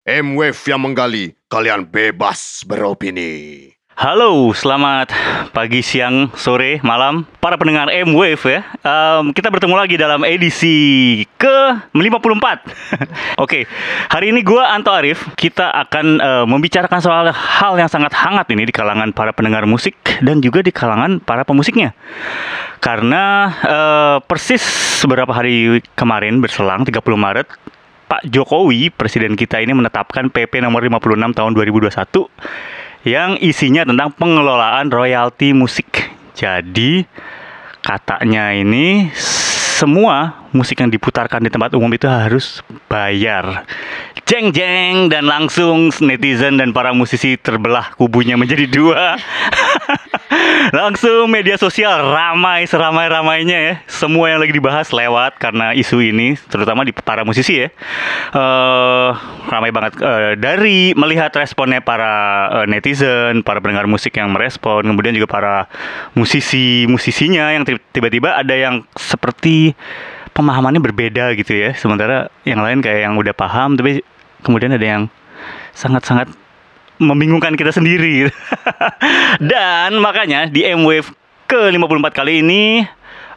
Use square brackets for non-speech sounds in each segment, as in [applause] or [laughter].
M-Wave yang menggali, kalian bebas beropini. Halo, selamat pagi, siang, sore, malam para pendengar M-Wave ya. Em, kita bertemu lagi dalam edisi ke-54. [laughs] Oke, hari ini gua Anto Arif, kita akan eh, membicarakan soal hal yang sangat hangat ini di kalangan para pendengar musik dan juga di kalangan para pemusiknya. Karena eh, persis beberapa hari kemarin berselang 30 Maret Pak Jokowi, presiden kita ini menetapkan PP nomor 56 tahun 2021 yang isinya tentang pengelolaan royalti musik. Jadi katanya ini semua musik yang diputarkan di tempat umum itu harus bayar. Jeng jeng dan langsung netizen dan para musisi terbelah kubunya menjadi dua. [laughs] langsung media sosial ramai seramai-ramainya ya. Semua yang lagi dibahas lewat karena isu ini, terutama di para musisi ya. eh ramai banget Eh, dari melihat responnya para eh, netizen, para pendengar musik yang merespon, kemudian juga para musisi musisinya yang ti- tiba-tiba ada yang seperti pemahamannya berbeda gitu ya. Sementara yang lain kayak yang udah paham, tapi kemudian ada yang sangat-sangat membingungkan kita sendiri. [laughs] Dan makanya di M-Wave ke-54 kali ini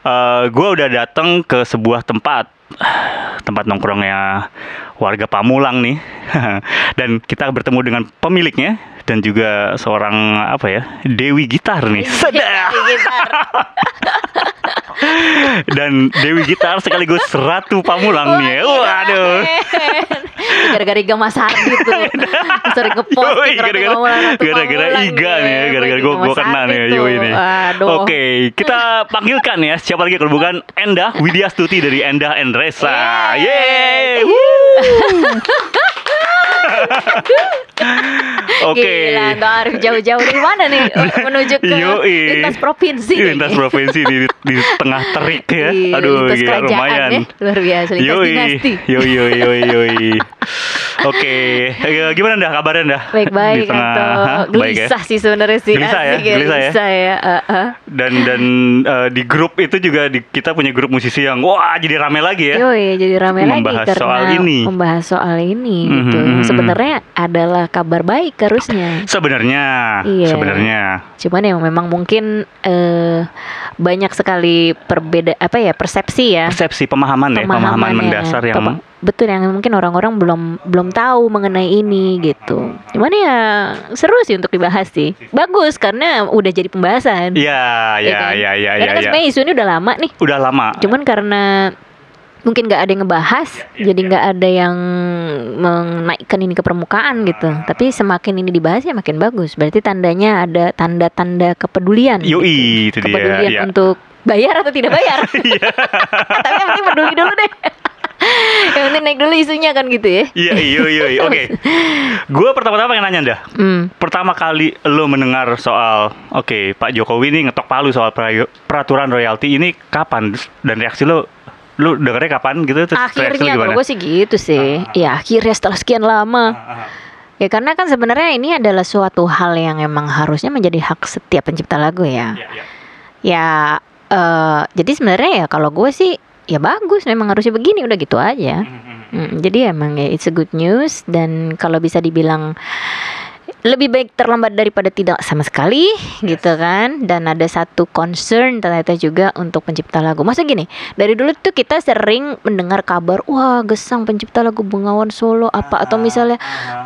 eh gue udah datang ke sebuah tempat. Tempat nongkrongnya warga Pamulang nih. [laughs] Dan kita bertemu dengan pemiliknya dan juga seorang apa ya Dewi Gitar nih. Sedap. Gitar. [laughs] dan Dewi Gitar sekaligus Ratu Pamulang nih. Waduh Gara-gara Iga Mas Hardi tuh [laughs] Sering ngeposting Yoi, gara-gara gara-gara Iga nih ya, gara-gara gue gue kena nih Yoi nih. Aduh Oke, kita panggilkan ya siapa lagi kalau bukan Endah Widya Stuti dari Endah Endresa. Yeay! [laughs] [laughs] [laughs] Oke. Gila, Bang Arif jauh-jauh dari mana nih [laughs] menuju ke Yoi. lintas provinsi. nih. Lintas provinsi di, di tengah terik ya. Iya, Aduh, lintas gila, lumayan. ya. Luar biasa, lintas Yoi, dinasti. yoi, yoi, yoi, yoi. Oke, Eh, gimana dah kabarnya dah? Di Baik-baik tengah, atau ya? gelisah sih sebenarnya sih. Gelisah ya, gelisah ya. Gelisah ya. eh, eh. Dan dan eh, di grup itu juga di, kita punya grup musisi yang wah jadi rame lagi ya. Yoi, jadi ramai lagi Membahas soal ini. membahas soal ini gitu. Mhm, mhm. Sebenarnya adalah kabar baik harusnya. Sebenarnya, Iya. sebenarnya. Cuman ya memang mungkin eh, banyak sekali perbeda apa ya persepsi ya. Persepsi pemahaman ya, pemahaman Pemahamannya. mendasar yang Pema- betul yang mungkin orang-orang belum belum tahu mengenai ini gitu. Cuman ya seru sih untuk dibahas sih. Bagus karena udah jadi pembahasan. Iya, iya, kan? iya, iya, Karena iya. kan Ya. sebenarnya isu ini udah lama nih. Udah lama. Cuman karena mungkin nggak ada yang ngebahas, Iya, jadi nggak ada yang menaikkan ini ke permukaan gitu. Tapi semakin ini dibahas ya makin bagus. Berarti tandanya ada tanda-tanda kepedulian. gitu. Yoi, itu dia. Kepedulian Iya. untuk bayar atau tidak bayar. [laughs] [laughs] Tapi yang penting peduli dulu deh. [laughs] yang penting naik dulu isunya kan gitu ya. Iya, iya, iya. iya. Oke. Gue pertama-tama pengen nanya dah. Hmm. Pertama kali lo mendengar soal oke, Pak Jokowi ini ngetok palu soal peraturan royalti ini kapan dan reaksi lo lo dengernya kapan gitu terus Akhirnya kalau gue sih gitu sih. Ya akhirnya setelah sekian lama. Ya karena kan sebenarnya ini adalah suatu hal yang emang harusnya menjadi hak setiap pencipta lagu ya. Iya, iya. Ya eh jadi sebenarnya ya kalau gue sih ya bagus memang harusnya begini udah gitu aja. Mm, jadi emang ya it's a good news dan kalau bisa dibilang lebih baik terlambat daripada tidak sama sekali gitu kan? Dan ada satu concern ternyata juga untuk pencipta lagu. Masa gini dari dulu tuh kita sering mendengar kabar wah gesang pencipta lagu Bengawan Solo apa? Atau misalnya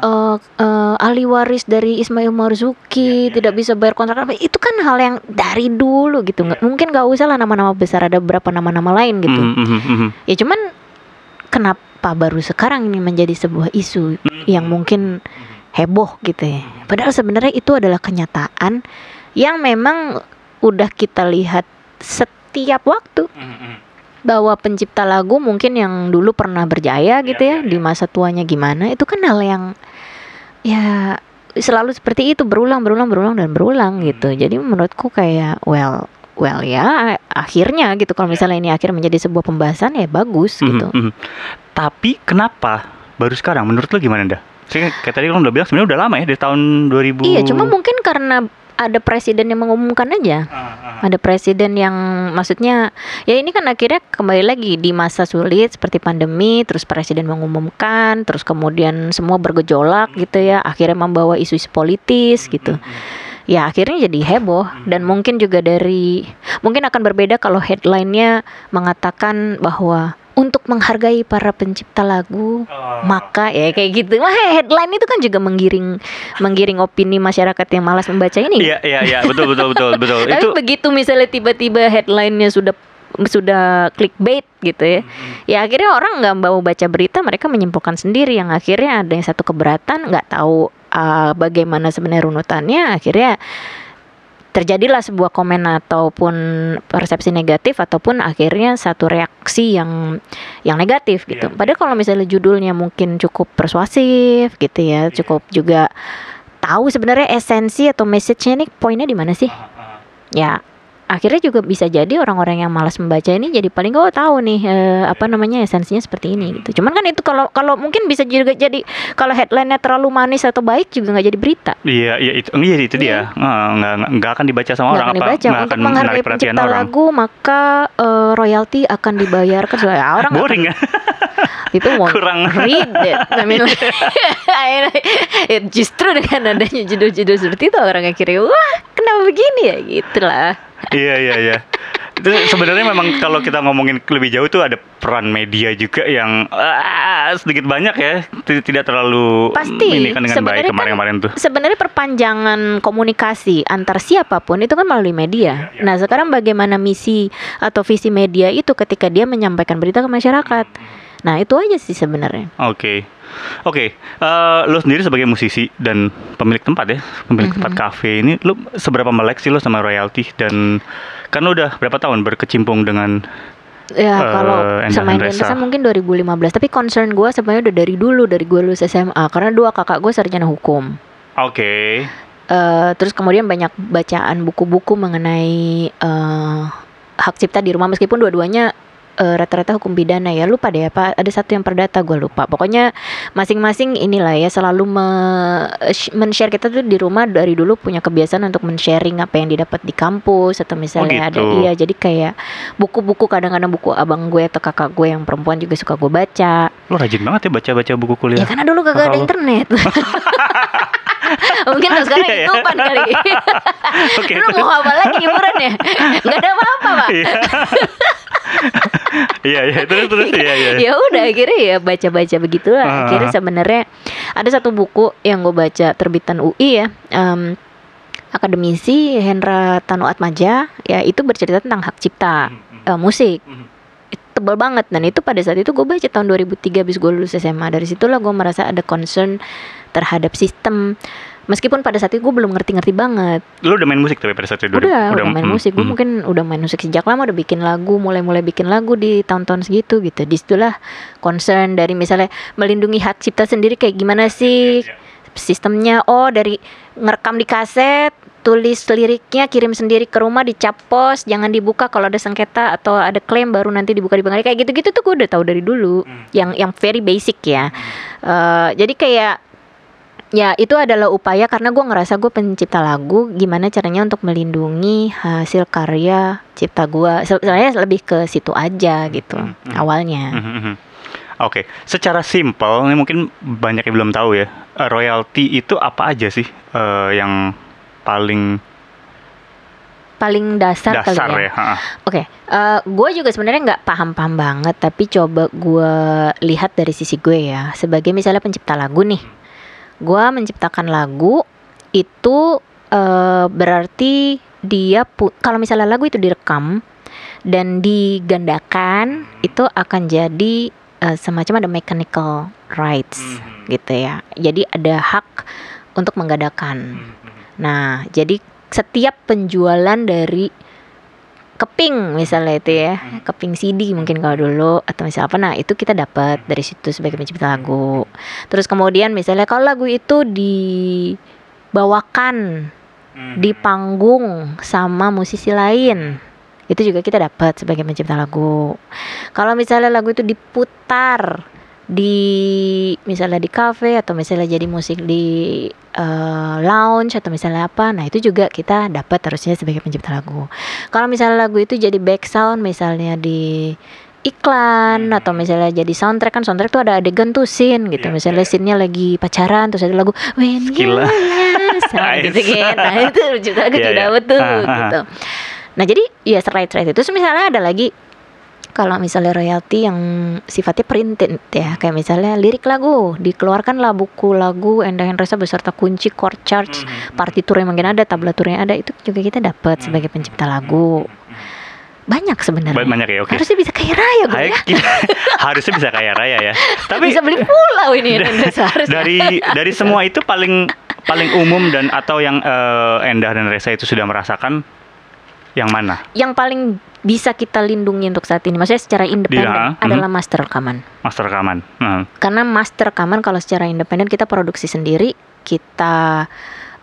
eh eh, ahli waris dari Ismail Marzuki tidak bisa bayar kontrak apa itu kan hal yang dari dulu gitu. Nggak mungkin nggak usah lah nama-nama besar ada beberapa nama-nama lain gitu. Mhm, mhm. ya cuman kenapa baru sekarang ini menjadi sebuah isu yang mungkin heboh gitu ya. Padahal sebenarnya itu adalah kenyataan yang memang udah kita lihat setiap waktu. Bahwa pencipta lagu mungkin yang dulu pernah berjaya gitu Iya, ya di masa tuanya gimana itu kan hal yang ya selalu seperti itu berulang berulang berulang dan berulang gitu. Jadi menurutku kayak well well ya akhirnya gitu. Kalau misalnya ini akhir menjadi sebuah pembahasan ya bagus gitu. mhm. Tapi kenapa baru sekarang? Menurut lo gimana dah? Saya kayak tadi kan udah bilang sebenarnya udah lama ya dari tahun 2000. iya cuma mungkin karena ada presiden yang mengumumkan aja. Ah, ah. Ada presiden yang maksudnya ya ini kan akhirnya kembali lagi di masa sulit seperti pandemi terus presiden mengumumkan terus kemudian semua bergejolak gitu ya akhirnya membawa isu-isu politis gitu. Ya akhirnya jadi heboh dan mungkin juga dari mungkin akan berbeda kalau headline-nya mengatakan bahwa untuk menghargai para pencipta lagu Oh. maka ya kayak gitu. Wah, headline itu kan juga menggiring menggiring opini masyarakat yang malas membaca ini. Iya iya iya betul betul betul betul. Tapi itu begitu misalnya tiba-tiba headline-nya sudah sudah clickbait gitu ya. Ya akhirnya orang nggak mau baca berita, mereka menyimpulkan sendiri yang akhirnya ada yang satu keberatan, nggak tahu uh, bagaimana sebenarnya runutannya, akhirnya terjadilah sebuah komen ataupun persepsi negatif ataupun akhirnya satu reaksi yang yang negatif gitu. Iya. Padahal kalau misalnya judulnya mungkin cukup persuasif gitu ya, cukup juga tahu sebenarnya esensi atau message-nya nih poinnya di mana sih? ya akhirnya juga bisa jadi orang-orang yang malas membaca ini jadi paling oh tahu nih eh, apa namanya esensinya seperti ini gitu. Cuman kan itu kalau kalau mungkin bisa juga jadi kalau headline-nya terlalu manis atau baik juga nggak jadi berita. Iya, iya itu, iya itu dia. Ah, nggak nggak- nggak akan dibaca sama Nggak orang akan apa, dibaca nggak untuk akan menghargai menarik perhatian pencipta orang. lagu maka eh, royalti akan dibayarkan ya, orang Boring ya. Itu won't Kurang. read it. I mean, like, [laughs] ya, justru dengan adanya judul-judul seperti itu orang akhirnya wah kenapa begini ya gitulah. Iya iya iya. Itu sebenarnya memang kalau kita ngomongin lebih jauh tuh ada peran media juga yang ah, sedikit banyak ya, tidak terlalu Pasti. kan dengan baik kan kemarin-kemarin tuh. sebenarnya perpanjangan komunikasi antar siapa pun itu kan melalui media. Iya, Nah, sekarang bagaimana misi atau visi media itu ketika dia menyampaikan berita ke masyarakat. Nah, itu aja sih sebenarnya. Oke, oke. Eh, lo sendiri sebagai musisi dan pemilik tempat ya, pemilik tempat Mm-hmm. kafe ini, lo seberapa melek sih lo sama royalti dan kan lo udah berapa tahun berkecimpung dengan Ya, Eh, kalau sama. Indonesia mungkin 2015, tapi concern gue sebenarnya udah dari dulu dari gue lulus SMA karena dua kakak gue sarjana hukum. Oke, Eh, terus kemudian banyak bacaan buku-buku mengenai eh, hak cipta di rumah meskipun dua-duanya eh, rata-rata hukum pidana ya lupa deh apa ada satu yang perdata gue lupa pokoknya masing-masing inilah ya selalu me- sh- men-share kita tuh di rumah dari dulu punya kebiasaan untuk men-sharing apa yang didapat di kampus atau misalnya ada gitu. iya jadi kayak buku-buku kadang-kadang buku abang gue atau kakak gue yang perempuan juga suka gue baca lo rajin banget ya baca-baca buku Ya kuliah. karena dulu kagak ada internet. [laughs] [laughs] Mungkin kalau sekarang Iya, ya. YouTubean kali. [laughs] Oke, Dulu mau apa lagi hiburannya? Gak ada apa-apa, Pak. Iya. [laughs] Iya iya terus terus iya iya. ya udah akhirnya ya baca-baca begitulah. Ah. Akhirnya sebenarnya ada satu buku yang gue baca terbitan UI ya. em, akademisi Hendra Tanu Atmaja ya itu bercerita tentang hak cipta eh, musik Mhm. tebal banget dan itu pada saat itu gue baca tahun 2003 habis gue lulus SMA dari situlah gue merasa ada concern terhadap sistem. Meskipun pada saat itu gue belum ngerti-ngerti banget. Lo udah main musik tapi pada saat itu? udah udah, main hmm, musik. Gue hmm. mungkin udah main musik sejak lama udah bikin lagu mulai-mulai bikin lagu di tahun-tahun segitu gitu. Di situlah concern dari misalnya melindungi hak cipta sendiri kayak gimana sih? Iya, sistemnya oh dari ngerekam di kaset tulis liriknya kirim sendiri ke rumah dicap pos jangan dibuka kalau ada sengketa atau ada klaim baru nanti dibuka di pengadilan kayak gitu-gitu tuh gue udah tahu dari dulu. Hmm. yang yang very basic ya. Eh, jadi kayak ya itu adalah upaya karena gue ngerasa gue pencipta lagu gimana caranya untuk melindungi hasil karya cipta gue sebenarnya lebih ke situ aja gitu Hmm, hmm. awalnya Mhm, mhm. Oke, secara simpel ini mungkin banyak yang belum tahu ya. eh, royalti itu apa aja sih eh, yang paling paling dasar, dasar kali ya? ha-ha. Oke, gue juga sebenarnya nggak paham-paham banget, tapi coba gue lihat dari sisi gue ya, sebagai misalnya pencipta lagu nih, gue menciptakan lagu itu eh, berarti dia kalau misalnya lagu itu direkam dan digandakan itu akan jadi eh, semacam ada mechanical rights Mhm. gitu ya, jadi ada hak untuk menggandakan. Nah, jadi setiap penjualan dari keping misalnya itu ya, keping CD mungkin kalau dulu atau misalnya apa, nah itu kita dapat dari situ sebagai pencipta lagu. Terus kemudian misalnya kalau lagu itu dibawakan Mhm. di panggung sama musisi lain, itu juga kita dapat sebagai pencipta lagu. Kalau misalnya lagu itu diputar di misalnya di cafe atau misalnya jadi musik di eh, lounge atau misalnya apa nah itu juga kita dapat harusnya sebagai pencipta lagu. Kalau misalnya lagu itu jadi back sound misalnya di iklan atau misalnya jadi soundtrack kan soundtrack tuh ada adegan tuh scene gitu. Iya, misalnya iya. scene-nya lagi pacaran terus ada lagu when you last [laughs] gitu kan. Nah itu pencipta lagu juga iya. dapet tuh Ah, ah, gitu. Nah jadi ya right right itu. Terus misalnya ada lagi kalau misalnya royalti yang sifatnya printed ya kayak misalnya lirik lagu dikeluarkanlah buku lagu Endah Hendresa beserta kunci chord charts partitur yang mungkin ada tablaturnya ada itu juga kita dapat sebagai pencipta lagu. Banyak sebenarnya. Ba- banyak ya, oke. harusnya bisa kaya raya gue ya. [laughs] harusnya bisa kaya raya ya. Tapi bisa beli pulau ini [laughs] harusnya dari dari semua itu paling paling umum dan atau yang eh, Endah dan Resa itu sudah merasakan yang mana? yang paling bisa kita lindungi untuk saat ini maksudnya secara independen Iya, adalah master rekaman. Master rekaman. Hmm. karena master rekaman kalau secara independen kita produksi sendiri kita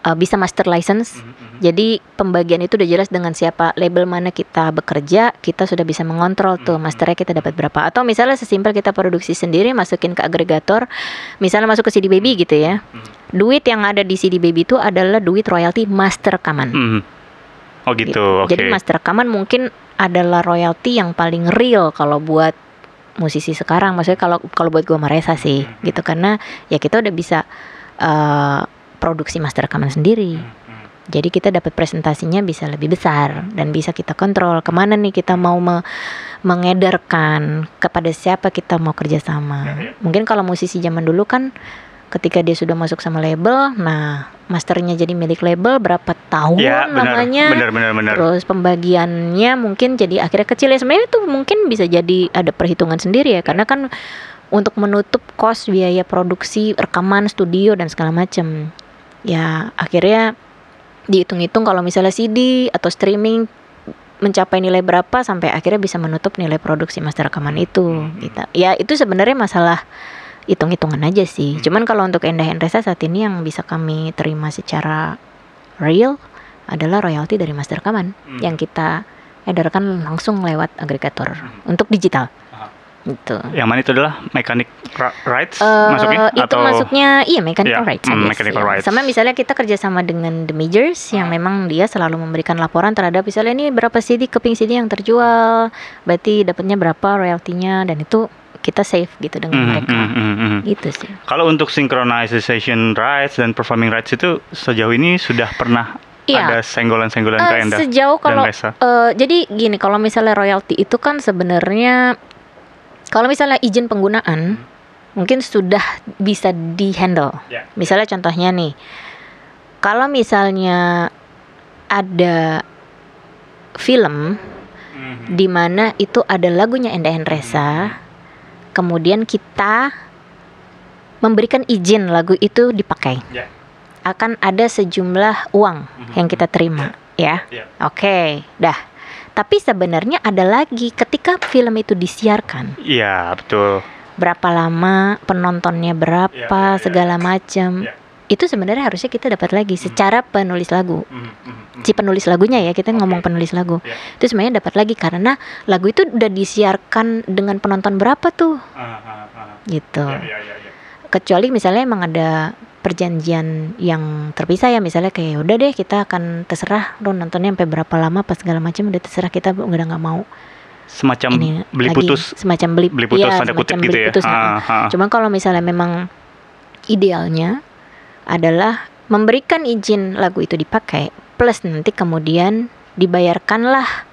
uh, bisa master license. Jadi pembagian itu udah jelas dengan siapa label mana kita bekerja kita sudah bisa mengontrol tuh masternya kita dapat berapa. Atau misalnya sesimpel kita produksi sendiri masukin ke agregator misalnya masuk ke CD Baby gitu ya. Duit yang ada di CD Baby itu adalah duit royalti master rekaman. Hmm. Oh gitu, jadi master rekaman mungkin adalah royalti yang paling real kalau buat musisi sekarang. Maksudnya kalau kalau buat gua Maresa sih Hmm. gitu karena ya kita udah bisa eh, produksi master rekaman sendiri. Hmm, Jadi kita dapat presentasinya bisa lebih besar dan bisa kita kontrol ke mana nih kita mau me- mengedarkan kepada siapa kita mau kerjasama. Mungkin kalau musisi zaman dulu kan ketika dia sudah masuk sama label, nah masternya jadi milik label berapa tahun Ya, benar, lamanya. benar, benar, benar. Terus pembagiannya mungkin jadi akhirnya kecil ya. Sebenarnya itu mungkin bisa jadi ada perhitungan sendiri ya karena kan untuk menutup kos biaya produksi rekaman studio dan segala macam ya akhirnya dihitung-hitung kalau misalnya CD atau streaming mencapai nilai berapa sampai akhirnya bisa menutup nilai produksi master rekaman itu gitu. Ya itu sebenarnya masalah hitung-hitungan aja sih cuman kalau untuk Endah Endresa saat ini yang bisa kami terima secara real adalah royalti dari master rekaman Hmm. yang kita edarkan langsung lewat agregator untuk digital Aha. gitu Yang mana itu adalah mechanic ra- rights Eh, masuknya itu atau masuknya iya mechanical Iya, rights, mm, guess, mechanical iya. rights. sama misalnya kita kerjasama dengan the majors yang memang dia selalu memberikan laporan terhadap misalnya ini berapa CD keping CD yang terjual berarti dapatnya berapa royaltinya dan itu kita save gitu dengan Hmm, mereka hmm, hmm, hmm. gitu sih Kalau untuk synchronization rights dan performing rights itu sejauh ini sudah pernah Iya. ada senggolan-senggolan Eh, ke Endah sejauh kalau eh, jadi gini kalau misalnya royalti itu kan sebenarnya kalau misalnya izin penggunaan mungkin sudah bisa dihandle. Ya. Misalnya contohnya nih, kalau misalnya ada film Hmm. di mana itu ada lagunya Endah Resa, kemudian kita memberikan izin lagu itu dipakai, Ya. akan ada sejumlah uang yang kita terima, ya. Ya. Oke, dah. Tapi sebenarnya ada lagi ketika film itu disiarkan, Iya, betul. berapa lama penontonnya berapa Ya, ya, ya, segala macam. Ya. Itu sebenarnya harusnya kita dapat lagi secara penulis lagu. Hmm, hmm, hmm. Si penulis lagunya ya, kita Oke. ngomong penulis lagu. Ya. Itu sebenarnya dapat lagi karena lagu itu udah disiarkan dengan penonton berapa tuh Ah, ah, ah. gitu. Ya, ya, ya, ya. Kecuali misalnya emang ada perjanjian yang terpisah ya misalnya kayak udah deh kita akan terserah lo nontonnya sampai berapa lama pas segala macam udah terserah kita udah nggak mau Semacam ini beli lagi putus, semacam beli, beli putus iya, tanda kutip semacam gitu beli ya. putus, nah. Ah, ah. Cuma kalau misalnya memang idealnya adalah memberikan izin lagu itu dipakai plus nanti kemudian dibayarkanlah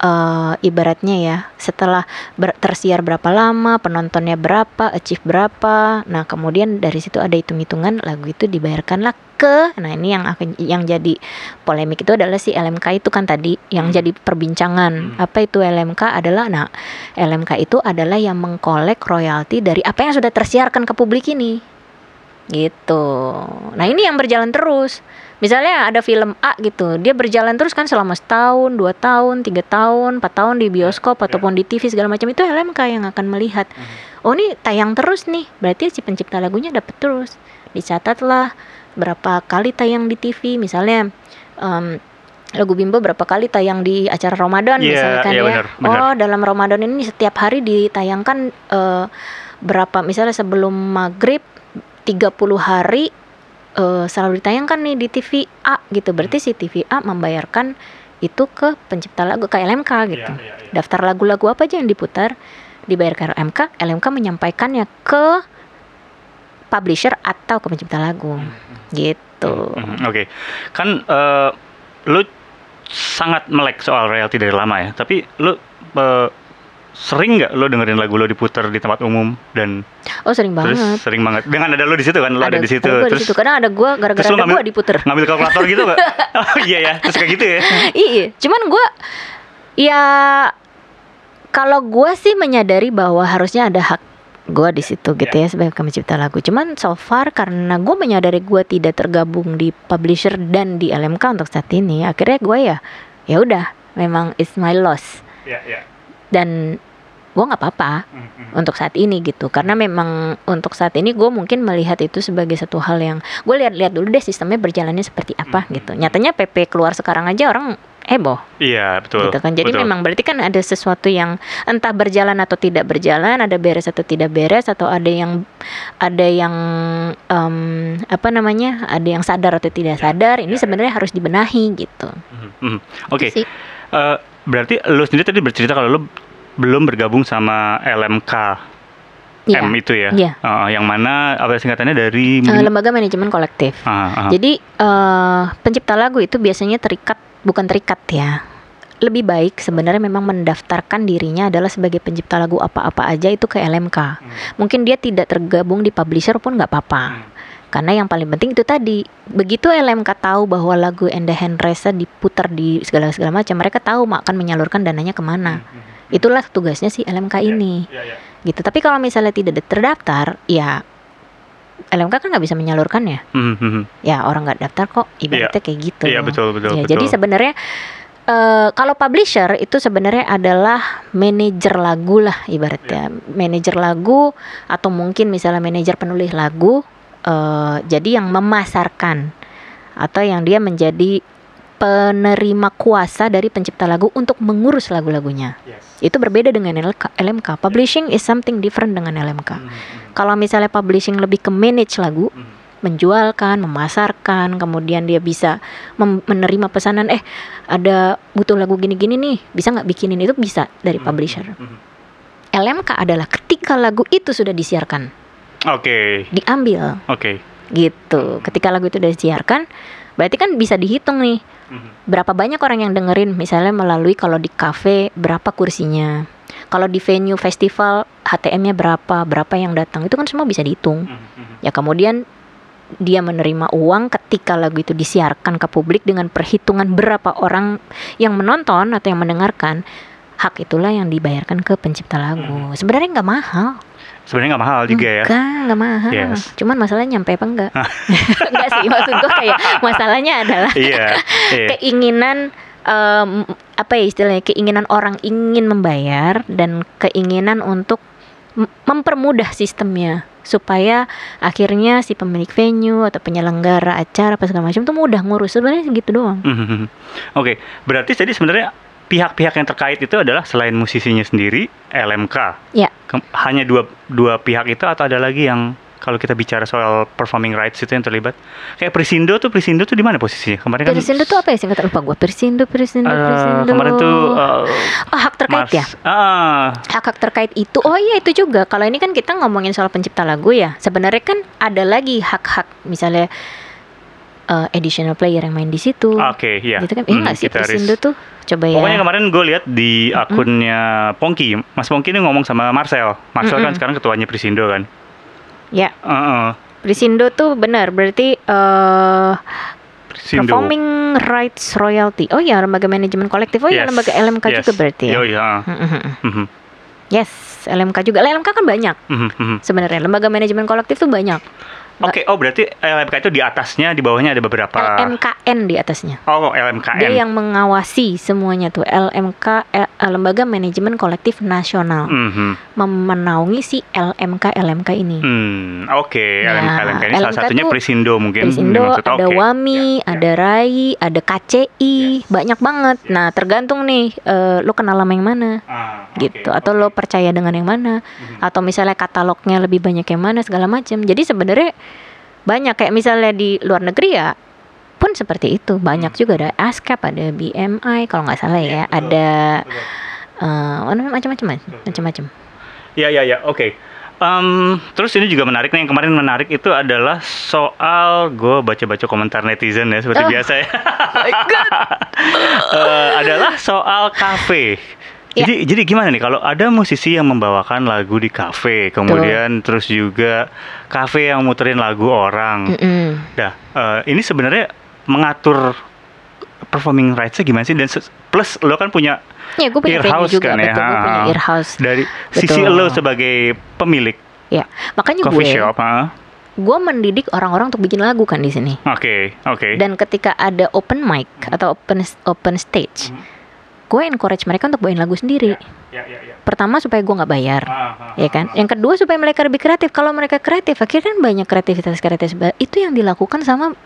eh, ibaratnya ya setelah ber- tersiar berapa lama penontonnya berapa achieve berapa nah kemudian dari situ ada hitung-hitungan lagu itu dibayarkanlah ke nah ini yang akan yang jadi polemik itu adalah si LMK itu kan tadi yang Hmm. jadi perbincangan Hmm. apa itu LMK adalah nah LMK itu adalah yang mengkolek royalti dari apa yang sudah tersiarkan ke publik ini gitu. Nah ini yang berjalan terus. Misalnya ada film A gitu dia berjalan terus kan selama setahun dua tahun tiga tahun empat tahun di bioskop Ya. ataupun di TV segala macam itu LMK yang akan melihat. Hmm. oh ini tayang terus nih. Berarti si pencipta lagunya dapat terus. Dicatatlah berapa kali tayang di TV misalnya em, lagu Bimbo berapa kali tayang di acara Ramadan Iya, misalkan iya, ya. benar, benar. oh dalam Ramadan ini setiap hari ditayangkan eh, berapa misalnya sebelum maghrib 30 hari eh, selalu ditayangkan nih di TV A gitu. Berarti si TV A membayarkan itu ke pencipta lagu ke LMK gitu. Iya, iya, iya. Daftar lagu-lagu apa aja yang diputar dibayar ke LMK, LMK menyampaikannya ke publisher atau ke pencipta lagu. Gitu. Mhm, Oke, kan eh, lu sangat melek soal royalti dari lama ya. Tapi lu eh, sering nggak lo dengerin lagu lo diputar di tempat umum dan Oh sering terus banget. sering banget dengan ada lo di situ kan lo ada, di situ ada terus situ. Kadang ada gua gara-gara terus ada gua ngambil- diputer. ngambil kalkulator gitu nggak? [laughs] oh iya ya terus kayak gitu ya. iya, cuman gua ya kalau gua sih menyadari bahwa harusnya ada hak gua di situ gitu Iya. ya sebagai pencipta lagu. Cuman so far karena gua menyadari gua tidak tergabung di publisher dan di LMK untuk saat ini, akhirnya gua ya ya udah memang it's my loss Iya iya. Dan gua nggak apa-apa untuk saat ini gitu karena memang untuk saat ini gue mungkin melihat itu sebagai satu hal yang gue lihat-lihat dulu deh sistemnya berjalannya seperti apa Mhm. gitu nyatanya PP keluar sekarang aja orang heboh Iya betul. gitu kan jadi betul. memang berarti kan ada sesuatu yang entah berjalan atau tidak berjalan ada beres atau tidak beres atau ada yang ada yang em, apa namanya ada yang sadar atau tidak Ya, sadar ini ya, ya. sebenarnya harus dibenahi gitu Mhm, mhm. Oke. Itu sih. Berarti lo sendiri tadi bercerita kalau lo belum bergabung sama LMK Iya. M itu ya. Iya. Eh, yang mana apa singkatannya dari Eh, lembaga manajemen kolektif Ah, ah. Jadi eh, pencipta lagu itu biasanya terikat bukan terikat ya. Lebih baik sebenarnya memang mendaftarkan dirinya adalah sebagai pencipta lagu apa-apa aja itu ke LMK. Mungkin dia tidak tergabung di publisher pun nggak apa-apa. Hmm. Karena yang paling penting itu tadi, begitu LMK tahu bahwa lagu Enda Henresa diputar di segala segala macam, mereka tahu akan menyalurkan dananya ke mana. Itulah tugasnya si LMK ini Iya, iya. gitu. Tapi kalau misalnya tidak terdaftar, ya LMK kan nggak bisa menyalurkannya Mhm, mhm. ya orang nggak daftar kok ibaratnya kayak gitu Iya betul betul. ya betul. jadi sebenarnya eh, kalau publisher itu sebenarnya adalah manajer lagu lah ibaratnya manajer lagu atau mungkin misalnya manajer penulis lagu eh, jadi yang memasarkan atau yang dia menjadi penerima kuasa dari pencipta lagu untuk mengurus lagu-lagunya Yes. itu berbeda dengan LMK publishing is something different dengan LMK Mhm, mhm, kalau misalnya publishing lebih ke manage lagu mhm. menjualkan, memasarkan, kemudian dia bisa menerima pesanan, eh ada butuh lagu gini-gini nih, bisa nggak bikinin itu bisa dari Mhm, publisher. mhm. LMK adalah ketika lagu itu sudah disiarkan, Oke diambil oke. gitu. Ketika lagu itu sudah disiarkan, berarti kan bisa dihitung nih Mhm. berapa banyak orang yang dengerin, misalnya melalui kalau di cafe berapa kursinya, kalau di venue festival HTM-nya berapa, berapa yang datang, itu kan semua bisa dihitung. Mhm, mhm. Ya kemudian dia menerima uang ketika lagu itu disiarkan ke publik dengan perhitungan berapa orang yang menonton atau yang mendengarkan hak itulah yang dibayarkan ke pencipta lagu. Sebenarnya nggak mahal, Sebenarnya nggak mahal juga ya. enggak nggak mahal. Yes. Cuman masalahnya nyampe apa enggak? [laughs] enggak sih maksud gua kayak masalahnya adalah Iya. [laughs] iya. keinginan em, apa ya istilahnya keinginan orang ingin membayar dan keinginan untuk mempermudah sistemnya supaya akhirnya si pemilik venue atau penyelenggara acara apa segala macam tuh mudah ngurus sebenarnya gitu doang Mhm. Oke, berarti jadi sebenarnya pihak-pihak yang terkait itu adalah selain musisinya sendiri, LMK. ya. Ke- hanya dua dua pihak itu atau ada lagi yang kalau kita bicara soal performing rights itu yang terlibat? Kayak Prisindo tuh Prisindo tuh di mana posisinya? Kemarin kan Persindo tuh apa ya? Singkatan lupa gue Persindo Persindo eh, Persindo kemarin tuh eh, oh, hak terkait Mars- ya? Ah, hak-hak terkait itu. Oh iya itu juga. Kalau ini kan kita ngomongin soal pencipta lagu ya. Sebenarnya kan ada lagi hak-hak. Misalnya eh, additional player yang main di situ oke, iya. gitu kan iya Hmm, sih. Persindo tuh coba ya Pokoknya kemarin gue lihat di akunnya Pongki, Mas Pongki ini ngomong sama Marcel. Marcel kan Mm-mm. sekarang ketuanya Prisindo kan. ya Heeh. Persindo tuh benar berarti eh Prisindo. performing rights royalty oh ya lembaga manajemen kolektif oh ya Yes, lembaga LMK yes. juga berarti ya Yo, iya. Yes LMK juga LMK kan banyak mhm, mhm. sebenarnya lembaga manajemen kolektif tuh banyak Oke, oh berarti LMK itu di atasnya, di bawahnya ada beberapa. LMKN di atasnya. Oh, LMKN. Dia yang mengawasi semuanya tuh LMK eh, Lembaga Manajemen Kolektif Nasional Mhm. memenaungi si LMK LMK ini. Hmm, oke. Nah, LMK, LMK ini salah LMK satunya tuh Prisindo mungkin. Prisindo, dimaksud. ada Oke. WAMI, Ya, ya. ada RAI, ada KCI, banyak banget. Nah, tergantung nih eh, lo kenal sama yang mana Ah, gitu atau oke. lo percaya dengan yang mana Mhm. atau misalnya katalognya lebih banyak yang mana segala macam. Jadi sebenarnya banyak kayak misalnya di luar negeri ya pun seperti itu. Banyak Hmm. juga ada ASCAP, ada BMI kalau nggak salah Iya, ya, betul, ada betul. eh, apa namanya, macam-macam macam-macam. Ya, ya, ya. Oke. Em, terus ini juga menarik nih yang kemarin menarik itu adalah soal gue baca-baca komentar netizen ya seperti Oh. biasa ya. [laughs] Eh, adalah soal kafe. Ya. Jadi jadi gimana nih kalau ada musisi yang membawakan lagu di kafe, kemudian terus juga kafe yang muterin lagu orang. Mm-mm. Nah, eh, ini sebenarnya mengatur performing rights-nya gimana sih dan plus lo kan punya Ya, gue punya Earhouse juga, kan ya, betul. Gue punya ha. earhouse. dari sisi Betul. lo sebagai pemilik Ya, makanya coffee gue, shop, ha? gue mendidik orang-orang untuk bikin lagu kan di sini. Oke, oke. Dan ketika ada open mic atau open open stage, Mhm. Gue encourage mereka untuk bawain lagu sendiri. Ya, ya, ya. Pertama supaya gue nggak bayar, Ah, ah, ya kan. Yang kedua supaya mereka lebih kreatif. Kalau mereka kreatif, akhirnya kan banyak kreativitas kreativitas ba- itu yang dilakukan sama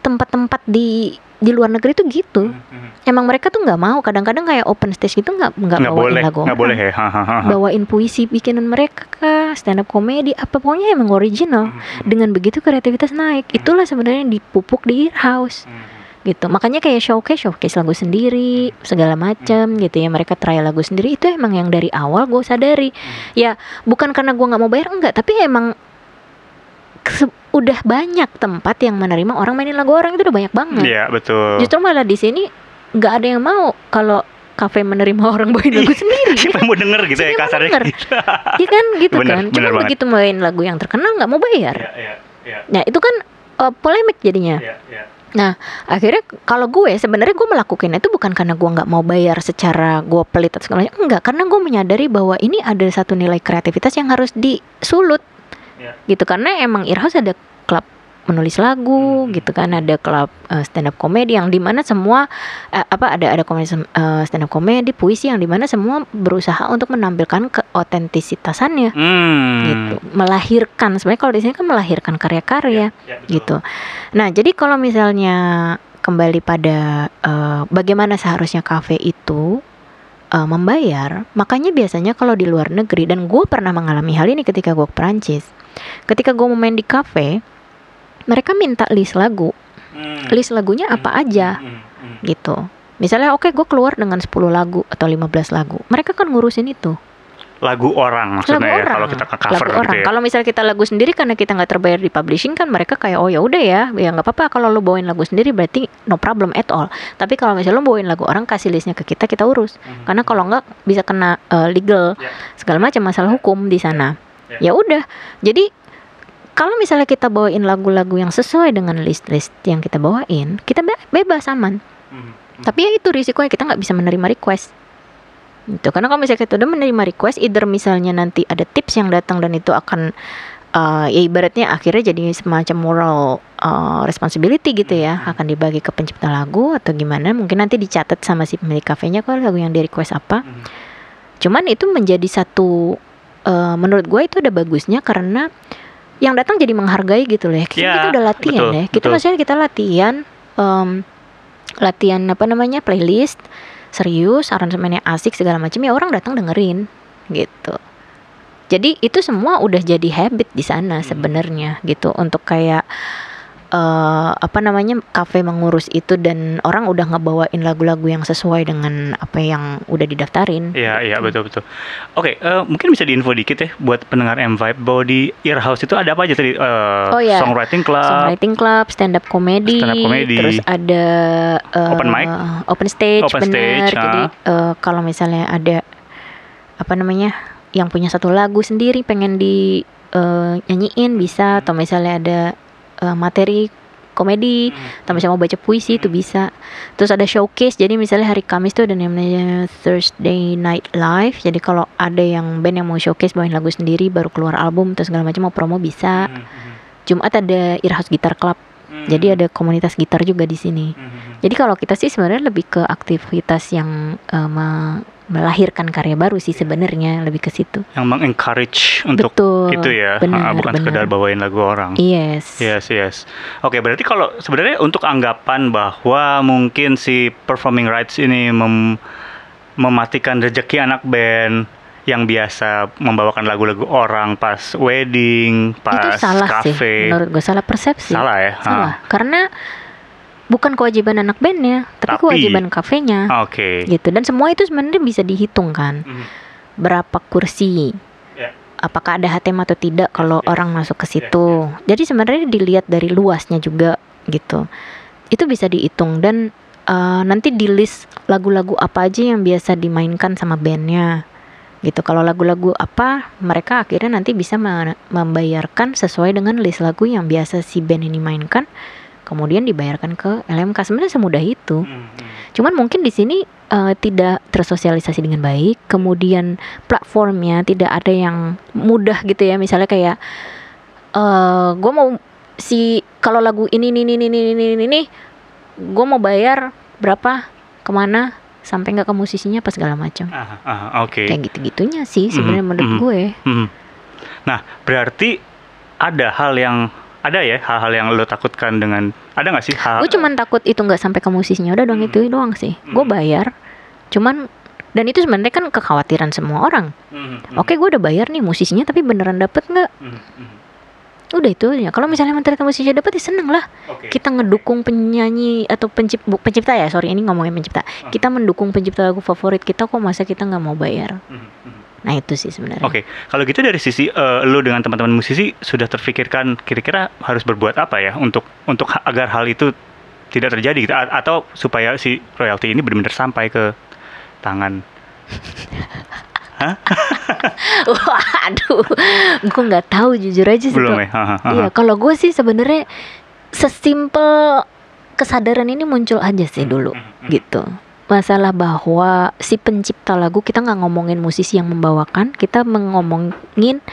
tempat-tempat di di luar negeri tuh gitu. Mhm. Emang mereka tuh nggak mau. Kadang-kadang kayak open stage gitu nggak nggak bawain boleh, lagu nggak boleh ya. Ha, ha, ha, ha. bawain puisi bikinan mereka kah, stand up komedi apa pokoknya emang original Mhm. dengan begitu kreativitas naik itulah sebenarnya dipupuk di house Mhm. Gitu. Makanya kayak showcase showcase lagu sendiri segala macam gitu ya. Mereka trial lagu sendiri itu emang yang dari awal gue sadari. Ya bukan karena gue nggak mau bayar enggak. Tapi emang udah banyak tempat yang menerima orang mainin lagu orang itu udah banyak banget. Iya, betul. justru malah di sini nggak ada yang mau kalau kafe menerima orang bawain lagu sendiri. [laughs] Siapa mau denger gitu ya Siapa mau kasarnya? denger? [laughs] Iya kan? Gitu Bener, kan. Cuma banget. begitu main lagu yang terkenal nggak mau bayar. Iya, iya, iya, Nah itu kan uh, polemik jadinya. iya, iya. Akhirnya kalau gue sebenarnya gue melakukan itu bukan karena gue nggak mau bayar secara gue pelit atau segala macam. Enggak, karena gue menyadari bahwa ini ada satu nilai kreativitas yang harus disulut. Iya. Gitu karena emang Earhouse ada menulis lagu Hmm. gitu kan ada klub uh, stand up comedy yang di mana semua uh, apa ada ada komedi uh, stand up comedy puisi yang di mana semua berusaha untuk menampilkan keotentisitasannya Hmm. gitu melahirkan sebenarnya kalau di sini kan melahirkan karya-karya Iya, betul. gitu nah jadi kalau misalnya kembali pada eh, bagaimana seharusnya kafe itu eh, membayar makanya biasanya kalau di luar negeri dan gue pernah mengalami hal ini ketika gue ke Perancis ketika gue mau main di kafe mereka minta list lagu. Hmm. list lagunya apa aja Hmm, hmm. gitu. Misalnya oke gue keluar dengan 10 lagu atau 15 lagu. Mereka kan ngurusin itu. Lagu orang maksudnya lagu ya orang. kalau kita cover lagu gitu orang. ya. kalau misalnya kita lagu sendiri karena kita nggak terbayar di publishing kan mereka kayak oh ya udah ya ya nggak apa-apa kalau lo bawain lagu sendiri berarti no problem at all. Tapi kalau misalnya lo bawain lagu orang kasih listnya ke kita kita urus. Mhm. karena kalau nggak bisa kena eh, legal Ya. segala macam masalah hukum di sana. Ya. ya udah. Jadi kalau misalnya kita bawain lagu-lagu yang sesuai dengan list-list yang kita bawain kita be- bebas aman Hmm. tapi ya itu risikonya kita nggak bisa menerima request gitu karena kalau misalnya kita udah menerima request either misalnya nanti ada tips yang datang dan itu akan uh, ya ibaratnya akhirnya jadi semacam moral uh, responsibility gitu ya Hmm. akan dibagi ke pencipta lagu atau gimana mungkin nanti dicatat sama si pemilik kafenya kok lagu yang di request apa Hmm. cuman itu menjadi satu uh, menurut gue itu ada bagusnya karena yang datang jadi menghargai gitu loh ya kita, Ya, kita udah latihan betul, ya kita betul. maksudnya kita latihan um, latihan apa namanya playlist serius aransemennya asik segala macam ya orang datang dengerin gitu jadi itu semua udah jadi habit di sana Hmm. sebenarnya gitu untuk kayak eh apa namanya kafe mengurus itu dan orang udah ngebawain lagu-lagu yang sesuai dengan apa yang udah didaftarin Iya, iya betul betul. Oke, eh, mungkin bisa diinfo dikit ya buat pendengar M Vibe bahwa di Earhouse itu ada apa aja tadi? Eh, Oh, iya. Songwriting club. songwriting club, stand up comedy, Stand up comedy. terus ada eh, Open mic. open stage, Open bener. stage, Jadi eh, kalau misalnya ada apa namanya yang punya satu lagu sendiri pengen di eh, nyanyiin bisa, atau misalnya ada eh, materi komedi, Hmm. misalnya mau baca puisi itu bisa. Terus ada showcase, jadi misalnya hari Kamis tuh ada namanya Thursday Night Live. Jadi kalau ada yang band yang mau showcase bawain lagu sendiri, baru keluar album, terus segala macam mau promo bisa Hmm, hmm. Jumat ada Earhouse Guitar Club. Hmm. Jadi ada komunitas gitar juga di sini. Jadi kalau kita sih sebenarnya lebih ke aktivitas yang eh, me- melahirkan karya baru sih sebenarnya lebih ke situ. yang mengencourage untuk Betul, itu ya, benar, Ah, bukan benar. sekedar bawain lagu orang. Yes. Yes, yes. Oke, berarti kalau sebenarnya untuk anggapan bahwa mungkin si performing rights ini mem- mematikan rezeki anak band yang biasa membawakan lagu-lagu orang pas wedding, pas itu salah sih cafe. menurut gue salah persepsi. Salah ya? Salah. Karena bukan kewajiban anak bandnya, tapi, Tapi- kewajiban kafenya. Oke. Gitu. Dan semua itu sebenarnya bisa dihitung kan. Mhm. Berapa kursi? Ya. Apakah ada HTM atau tidak kalau yes. orang masuk ke Yes, situ. Jadi sebenarnya dilihat dari luasnya juga gitu. Itu bisa dihitung dan eh, nanti di list lagu-lagu apa aja yang biasa dimainkan sama bandnya gitu kalau lagu-lagu apa mereka akhirnya nanti bisa me- membayarkan sesuai dengan list lagu yang biasa si band ini mainkan kemudian dibayarkan ke LMK sebenarnya semudah itu Mhm. cuman mungkin di sini eh, tidak tersosialisasi dengan baik kemudian platformnya tidak ada yang mudah gitu ya misalnya kayak eh gue mau si kalau lagu ini ini ini ini ini ini, ini gue mau bayar berapa ke mana sampai nggak ke musisinya apa segala macam Ah, ah, Oke. kayak gitu gitunya sih sebenarnya Mhm, menurut mhm. gue Mhm. Nah, berarti ada hal yang ada ya hal-hal yang lo takutkan dengan ada nggak sih hal? gue cuman takut itu nggak sampai ke musisinya udah dong Hmm. itu doang sih gue Hmm. bayar cuman dan itu sebenarnya kan kekhawatiran semua orang Mhm, mhm, oke gue udah bayar nih musisinya tapi beneran dapet nggak mhm, mhm. udah itu ya kalau misalnya ternyata musisinya dapet ya seneng lah Oke. kita ngedukung penyanyi atau pencipta pencipta ya sorry ini ngomongin pencipta Ah. kita mendukung pencipta lagu favorit kita kok masa kita nggak mau bayar Mhm, mhm. Nah itu sih sebenarnya Oke, kalau gitu dari sisi eh, lu dengan teman-teman musisi sudah terfikirkan kira-kira harus berbuat apa ya untuk untuk ha- agar hal itu tidak terjadi gitu A- atau supaya si royalti ini benar-benar sampai ke tangan Wah, aduh, gue nggak tahu jujur aja sih. belum ya? Iya, kalau gue sih sebenarnya sesimpel kesadaran ini muncul aja sih dulu, Mhm, mhm. gitu. Masalah bahwa si pencipta lagu kita nggak ngomongin musisi yang membawakan, kita mengomongin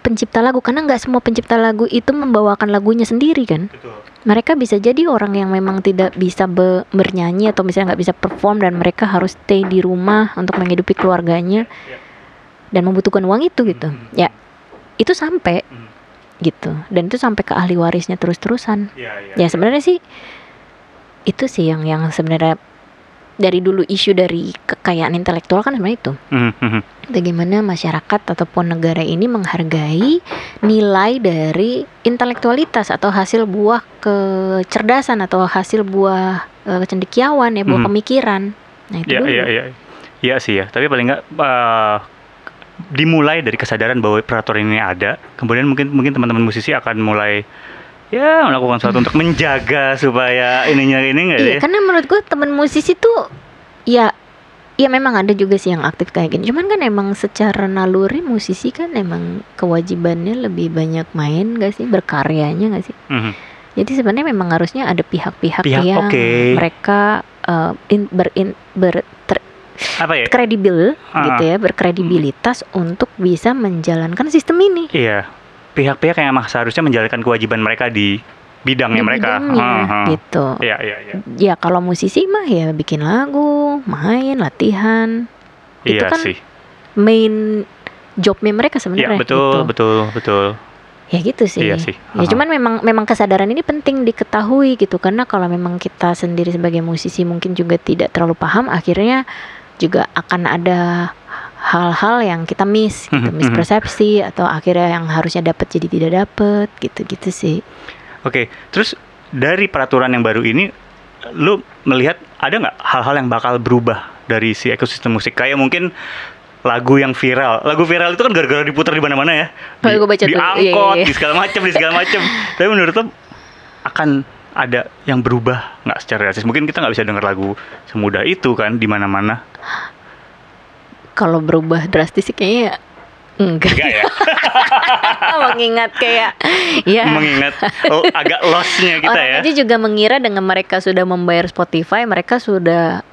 pencipta lagu karena nggak semua pencipta lagu itu membawakan lagunya sendiri kan. Betul. Mereka bisa jadi orang yang memang tidak bisa be- bernyanyi atau misalnya nggak bisa perform dan mereka harus stay di rumah untuk menghidupi keluarganya Ya. dan membutuhkan uang itu gitu. Mhm. Ya, itu sampai Mhm. gitu dan itu sampai ke ahli warisnya terus-terusan Iya, iya. ya sebenarnya sih itu sih yang yang sebenarnya dari dulu isu dari kekayaan intelektual kan sebenarnya itu Mhm, mhm. bagaimana masyarakat ataupun negara ini menghargai nilai dari intelektualitas atau hasil buah kecerdasan atau hasil buah eh, kecendekiawan ya buah Mhm. pemikiran nah itu Iya, dulu iya, iya. Iya sih ya, tapi paling nggak eh, dimulai dari kesadaran bahwa peraturan ini ada, kemudian mungkin mungkin teman-teman musisi akan mulai ya melakukan sesuatu untuk menjaga supaya ininya ini enggak Iya, ya? karena menurut gue teman musisi tuh ya ya memang ada juga sih yang aktif kayak gini. Cuman kan emang secara naluri musisi kan emang kewajibannya lebih banyak main gak sih berkaryanya gak sih? Mhm. Jadi sebenarnya memang harusnya ada pihak-pihak Pihak, yang oke. mereka uh, in, berin, ber, ter- Apa ya? kredibel Ah. gitu ya, berkredibilitas untuk bisa menjalankan sistem ini. Iya, pihak-pihak yang emang seharusnya menjalankan kewajiban mereka di bidangnya Di mereka. bidangnya, Ha, ha. gitu. Iya, iya, iya. Ya kalau musisi mah ya bikin lagu, main, latihan. Itu Iya kan sih. main jobnya mereka Iya, sebenarnya betul, gitu. betul, betul. ya gitu sih Iya sih. ya Aha. cuman memang memang kesadaran ini penting diketahui gitu karena kalau memang kita sendiri sebagai musisi mungkin juga tidak terlalu paham akhirnya juga akan ada hal-hal yang kita miss gitu Mhm, mhm. mispersepsi atau akhirnya yang harusnya dapat jadi tidak dapat gitu gitu sih Oke, terus dari peraturan yang baru ini, lu melihat ada nggak hal-hal yang bakal berubah dari si ekosistem musik? Kayak mungkin lagu yang viral. Lagu viral itu kan gara-gara diputar di mana-mana ya. Oh, Di, gua baca di tuh. Iya, angkot, iya, iya. di segala macam, di segala macam. [laughs] Tapi menurut lu akan ada yang berubah nggak secara drastis? Mungkin kita nggak bisa dengar lagu semudah itu kan di mana-mana. Kalau berubah drastis sih kayaknya enggak Enggak ya? [laughs] mengingat kayak ya Mengingat oh, agak lossnya kita orang ya. aja juga mengira dengan mereka sudah membayar Spotify mereka sudah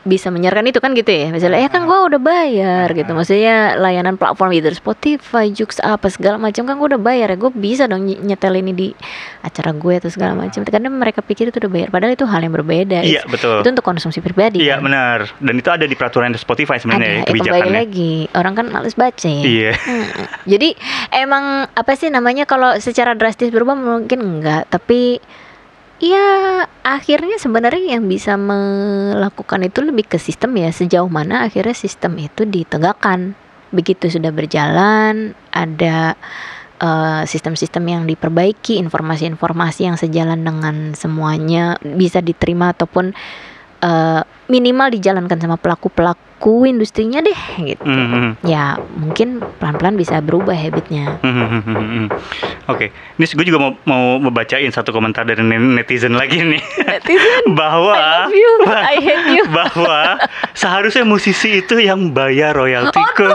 bisa menyiarkan itu kan gitu ya misalnya ya kan gue udah bayar gitu maksudnya layanan platform either Spotify, Joox apa segala macam kan gue udah bayar ya gue bisa dong ny- nyetel ini di acara gue atau segala macam karena mereka pikir itu udah bayar padahal itu hal yang berbeda Iya, betul. itu untuk konsumsi pribadi Iya kan? benar. Dan itu ada di peraturan Spotify sebenarnya ya, ada ya, kembali kebijakannya. lagi orang kan males baca ya Iya. Mm-mm. Jadi emang apa sih namanya kalau secara drastis berubah mungkin enggak, tapi ya akhirnya sebenarnya yang bisa melakukan itu lebih ke sistem ya sejauh mana akhirnya sistem itu ditegakkan. Begitu sudah berjalan, ada eh, sistem-sistem yang diperbaiki, informasi-informasi yang sejalan dengan semuanya bisa diterima ataupun eh, minimal dijalankan sama pelaku-pelaku industrinya deh gitu Mhm. ya mungkin pelan-pelan bisa berubah habitnya. Mhm. Oke, ini gue juga mau mau membacain satu komentar dari netizen lagi nih [laughs] bahwa I love you, [laughs] I hate you. bahwa seharusnya musisi itu yang bayar royalti ke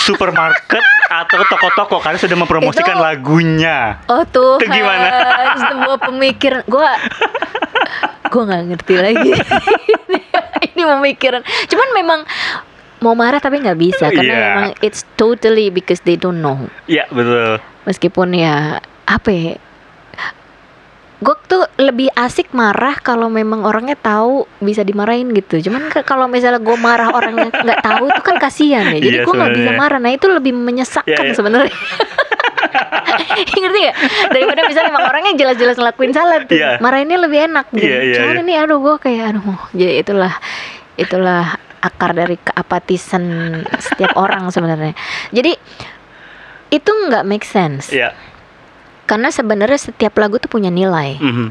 supermarket atau toko-toko karena sudah mempromosikan Itu- lagunya. Oh tuh, Itu gimana? Sebuah pemikiran, gua [laughs] gua nggak ngerti lagi. [laughs] Ini pemikiran. Cuman memang mau marah tapi nggak bisa karena Iya. memang it's totally because they don't know. Iya betul. Meskipun ya apa ya? Gue tuh lebih asik marah kalau memang orangnya tahu bisa dimarahin gitu. Cuman kalau misalnya gue marah orangnya [laughs] nggak tahu itu kan kasihan ya. Jadi Iya, gue nggak bisa marah. Nah itu lebih menyesakkan Iya, iya. sebenarnya. [laughs] Ngerti gak? Daripada misalnya emang orangnya jelas-jelas ngelakuin salah tuh. Iya. Marahinnya lebih enak gitu. Iya, iya, Cuman iya. ini aduh gue kayak aduh jadi itulah itulah akar dari keapatisan setiap orang sebenarnya. Jadi itu nggak make sense Iya. karena sebenarnya setiap lagu tuh punya nilai. Mhm.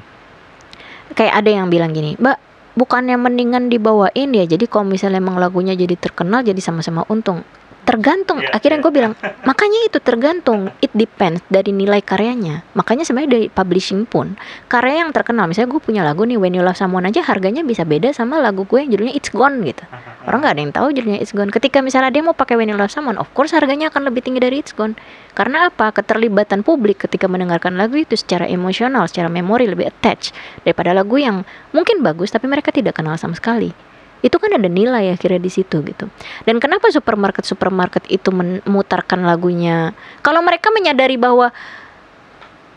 Kayak ada yang bilang gini, Mbak, bukannya mendingan dibawain ya. Jadi kalau misalnya emang lagunya jadi terkenal, jadi sama-sama untung. Tergantung. Iya, Akhirnya iya. gue bilang, makanya itu tergantung. It depends dari nilai karyanya. Makanya sebenarnya dari publishing pun, karya yang terkenal. Misalnya gue punya lagu nih, When You Love Someone aja harganya bisa beda sama lagu gue yang judulnya It's Gone gitu. Orang nggak ada yang tahu judulnya It's Gone. Ketika misalnya dia mau pakai When You Love Someone, of course harganya akan lebih tinggi dari It's Gone. Karena apa? Keterlibatan publik ketika mendengarkan lagu itu secara emosional, secara memori lebih attach daripada lagu yang mungkin bagus tapi mereka tidak kenal sama sekali. Itu kan ada nilai akhirnya di situ gitu. Dan kenapa supermarket supermarket itu memutarkan lagunya? Kalau mereka menyadari bahwa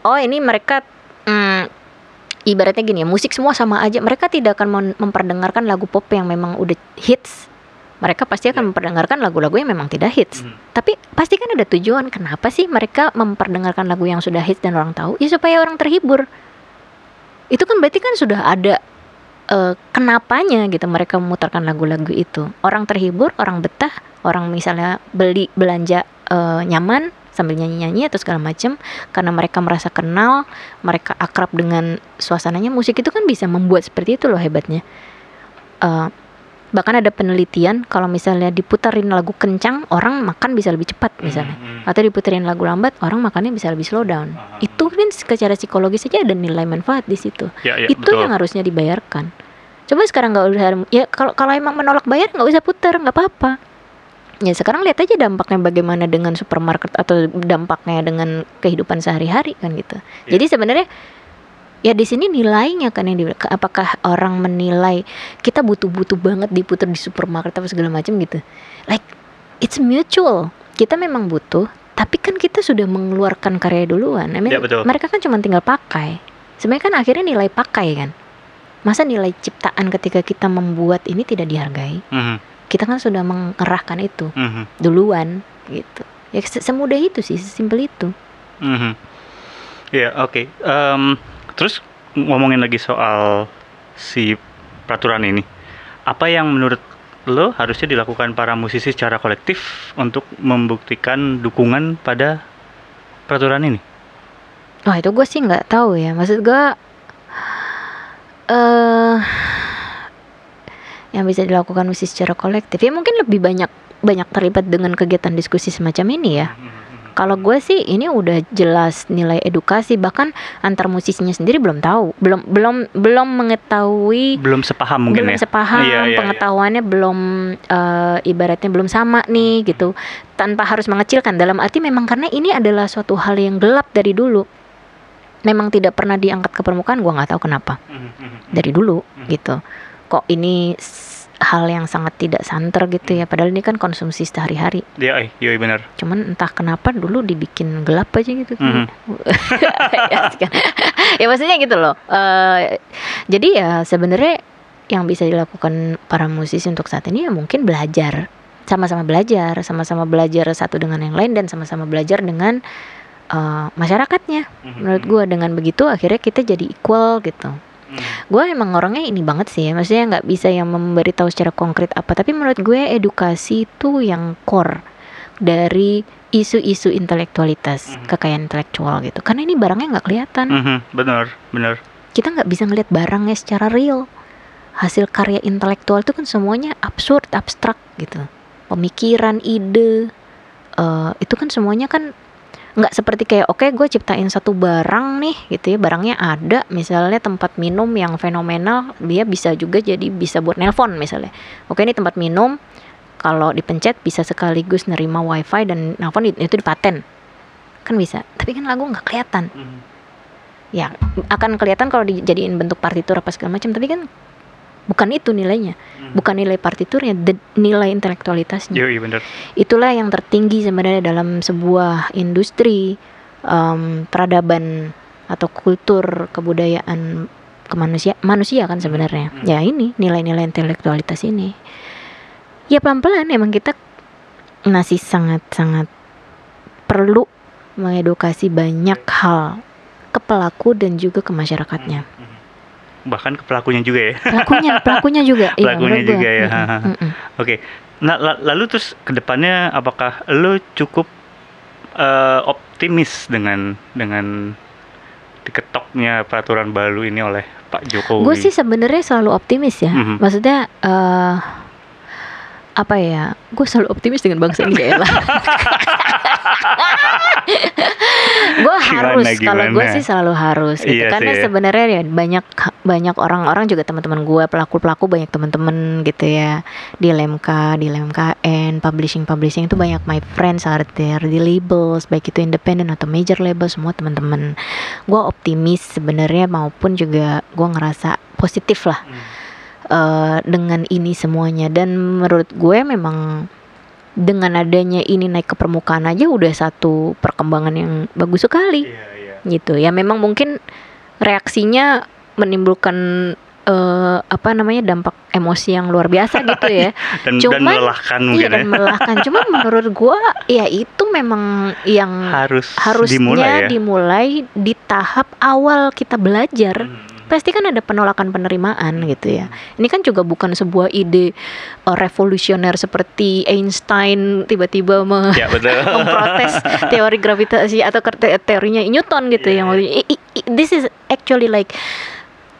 oh ini mereka mm, ibaratnya gini ya musik semua sama aja mereka tidak akan mem- memperdengarkan lagu pop yang memang udah hits mereka pasti akan memperdengarkan lagu-lagu yang memang tidak hits Mhm. tapi pasti kan ada tujuan kenapa sih mereka memperdengarkan lagu yang sudah hits dan orang tahu ya supaya orang terhibur itu kan berarti kan sudah ada eh, kenapanya gitu mereka memutarkan lagu-lagu itu? Orang terhibur orang betah orang misalnya beli belanja eh, nyaman sambil nyanyi-nyanyi atau segala macam karena mereka merasa kenal mereka akrab dengan suasananya musik itu kan bisa membuat seperti itu loh hebatnya. Eh, bahkan ada penelitian kalau misalnya diputarin lagu kencang orang makan bisa lebih cepat misalnya Mhm. atau diputarin lagu lambat orang makannya bisa lebih slow down Aha. itu kan secara psikologis saja ada nilai manfaat di situ Ya, ya, itu betul. yang harusnya dibayarkan coba sekarang nggak usah ya kalau kalau emang menolak bayar nggak usah putar nggak apa-apa ya sekarang lihat aja dampaknya bagaimana dengan supermarket atau dampaknya dengan kehidupan sehari-hari kan gitu Ya. jadi sebenarnya ya di sini nilainya kan yang di apakah orang menilai kita butuh-butuh banget diputar di supermarket apa segala macam gitu like it's mutual kita memang butuh tapi kan kita sudah mengeluarkan karya duluan I mean, Ya, betul. mereka kan cuma tinggal pakai sebenarnya kan akhirnya nilai pakai kan masa nilai ciptaan ketika kita membuat ini tidak dihargai Mhm. kita kan sudah mengerahkan itu Mhm. duluan gitu ya se- semudah itu sih sesimpel itu Mhm. Iya, oke. Em, terus ngomongin lagi soal si peraturan ini. Apa yang menurut lo harusnya dilakukan para musisi secara kolektif untuk membuktikan dukungan pada peraturan ini? Wah itu gue sih nggak tahu ya. Maksud gue, eh yang bisa dilakukan musisi secara kolektif ya mungkin lebih banyak banyak terlibat dengan kegiatan diskusi semacam ini ya. Kalau gue sih ini udah jelas nilai edukasi bahkan antar musisinya sendiri belum tahu, belum belum belum mengetahui Belum sepaham mungkin belum ya? sepaham Iya, iya, iya. pengetahuannya belum eh, ibaratnya belum sama nih gitu tanpa harus mengecilkan dalam arti memang karena ini adalah suatu hal yang gelap dari dulu memang tidak pernah diangkat ke permukaan gua nggak tahu kenapa Mhm, mhm. dari dulu Hmm. gitu kok ini hal yang sangat tidak santer gitu ya. Padahal ini kan konsumsi sehari-hari. Iya, eh, iya benar. cuman entah kenapa dulu dibikin gelap aja gitu. [laughs] Ya, kan. ya maksudnya gitu loh. Eh, jadi ya sebenarnya yang bisa dilakukan para musisi untuk saat ini ya mungkin belajar. Sama-sama belajar sama-sama belajar satu dengan yang lain dan sama-sama belajar dengan eh, masyarakatnya. Mhm. menurut gua dengan begitu akhirnya kita jadi equal gitu Gue emang orangnya ini banget sih ya maksudnya nggak bisa yang memberitahu secara konkret apa tapi menurut gue edukasi itu yang core dari isu-isu intelektualitas Mhm. kekayaan intelektual gitu. Karena ini barangnya nggak kelihatan. Mhm, benar, benar. kita nggak bisa ngelihat barangnya secara real. Hasil karya intelektual itu kan semuanya absurd abstrak gitu. Pemikiran ide eh, itu kan semuanya kan nggak seperti kayak oke gue ciptain satu barang nih gitu ya. Barangnya ada misalnya tempat minum yang fenomenal dia bisa juga jadi bisa buat nelpon misalnya. Oke ini tempat minum kalau dipencet bisa sekaligus nerima wifi dan nelpon itu dipaten kan bisa tapi kan lagu nggak kelihatan. Mhm. ya akan kelihatan kalau dijadiin bentuk partitur apa segala macam tapi kan bukan itu nilainya Mhm. bukan nilai partiturnya the- nilai intelektualitasnya Iya, iya benar. itulah yang tertinggi sebenarnya dalam sebuah industri em, peradaban atau kultur kebudayaan kemanusia manusia kan sebenarnya Hmm. ya ini nilai-nilai intelektualitas ini ya pelan-pelan emang kita masih sangat-sangat perlu mengedukasi banyak hal ke pelaku dan juga ke masyarakatnya Mhm. Bahkan ke pelakunya juga ya. pelakunya pelakunya juga iya, Pelakunya gua. juga ya. Mm-mm, mm-mm. Oke. Nah, la- lalu terus ke depannya apakah lo cukup eh, optimis dengan dengan diketoknya peraturan baru ini oleh Pak Jokowi? Gue sih sebenarnya selalu optimis ya. Mhm. Maksudnya eh apa ya? Gue selalu optimis dengan bangsa ini ya lah. [laughs] gue harus kalau gue sih selalu harus gitu. Iya karena ya. sebenarnya ya banyak banyak orang-orang juga teman-teman gue pelaku pelaku banyak teman-teman gitu ya. Di LMK di LMKN publishing publishing itu banyak my friends are there di labels baik itu independent atau major label semua teman-teman. Gue optimis sebenarnya maupun juga gue ngerasa positif lah Hmm. eh, dengan ini semuanya. Dan menurut gue memang dengan adanya ini naik ke permukaan aja udah satu perkembangan yang bagus sekali Iya, iya. gitu ya memang mungkin reaksinya menimbulkan eh, apa namanya dampak emosi yang luar biasa gitu ya [laughs] Dan, dan Cuman- melelahkan iya dan ya. melelahkan cuma menurut gue ya itu memang yang Harus harusnya dimulai ya. dimulai di tahap awal kita belajar Mhm. Pasti kan ada penolakan penerimaan gitu ya. Ini kan juga bukan sebuah ide uh, revolusioner seperti Einstein tiba-tiba me- [laughs] Ya [laughs] memprotes teori gravitasi atau teorinya Newton gitu Iya, yang iya. waktu- i- i- i- this is actually like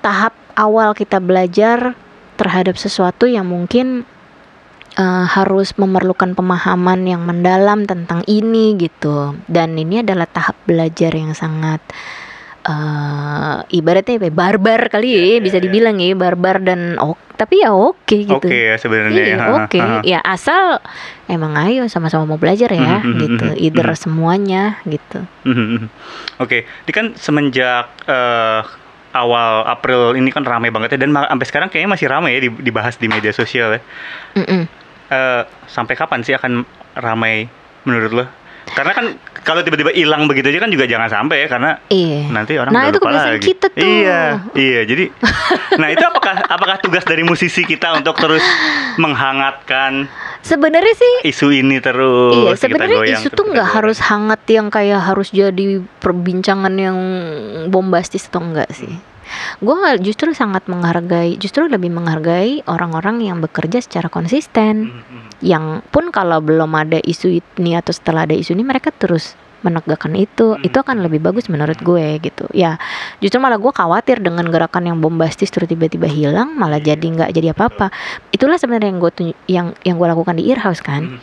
tahap awal kita belajar terhadap sesuatu yang mungkin uh, harus memerlukan pemahaman yang mendalam tentang ini gitu dan ini adalah tahap belajar yang sangat eh ibaratnya apa ya, barbar kali ya, Iya, iya, bisa iya. dibilang ya barbar dan ok tapi ya oke gitu Oke ya sebenarnya. Iya, Ha, oke. ha. Ya asal emang ayo sama-sama mau belajar ya Mhm, mhm, gitu. mhm, Either mhm. semuanya gitu. Mhm. Oke, ini kan semenjak eh, awal April ini kan ramai banget ya dan sampai sekarang kayaknya masih ramai ya di- dibahas di media sosial ya. Mm-mm. Eh, sampai kapan sih akan ramai menurut lo? Karena kan kalau tiba-tiba hilang begitu aja kan juga jangan sampai ya karena Iya. nanti orang Nah, itu lupa kebiasaan lagi. kita tuh. Iya, iya. Jadi, [laughs] nah itu apakah apakah tugas dari musisi kita untuk terus menghangatkan Sebenarnya sih isu ini terus? iya, sebenarnya isu tuh nggak harus hangat yang kayak harus jadi perbincangan yang bombastis atau enggak sih. Gue justru sangat menghargai, justru lebih menghargai orang-orang yang bekerja secara konsisten. Mhm, mhm. yang pun kalau belum ada isu ini atau setelah ada isu ini mereka terus menegakkan itu. Hmm. itu akan lebih bagus menurut gue gitu. Ya justru malah gue khawatir dengan gerakan yang bombastis terus tiba-tiba hilang malah jadi nggak jadi apa-apa. Itulah sebenarnya yang gue yang yang gue lakukan di Earhouse kan.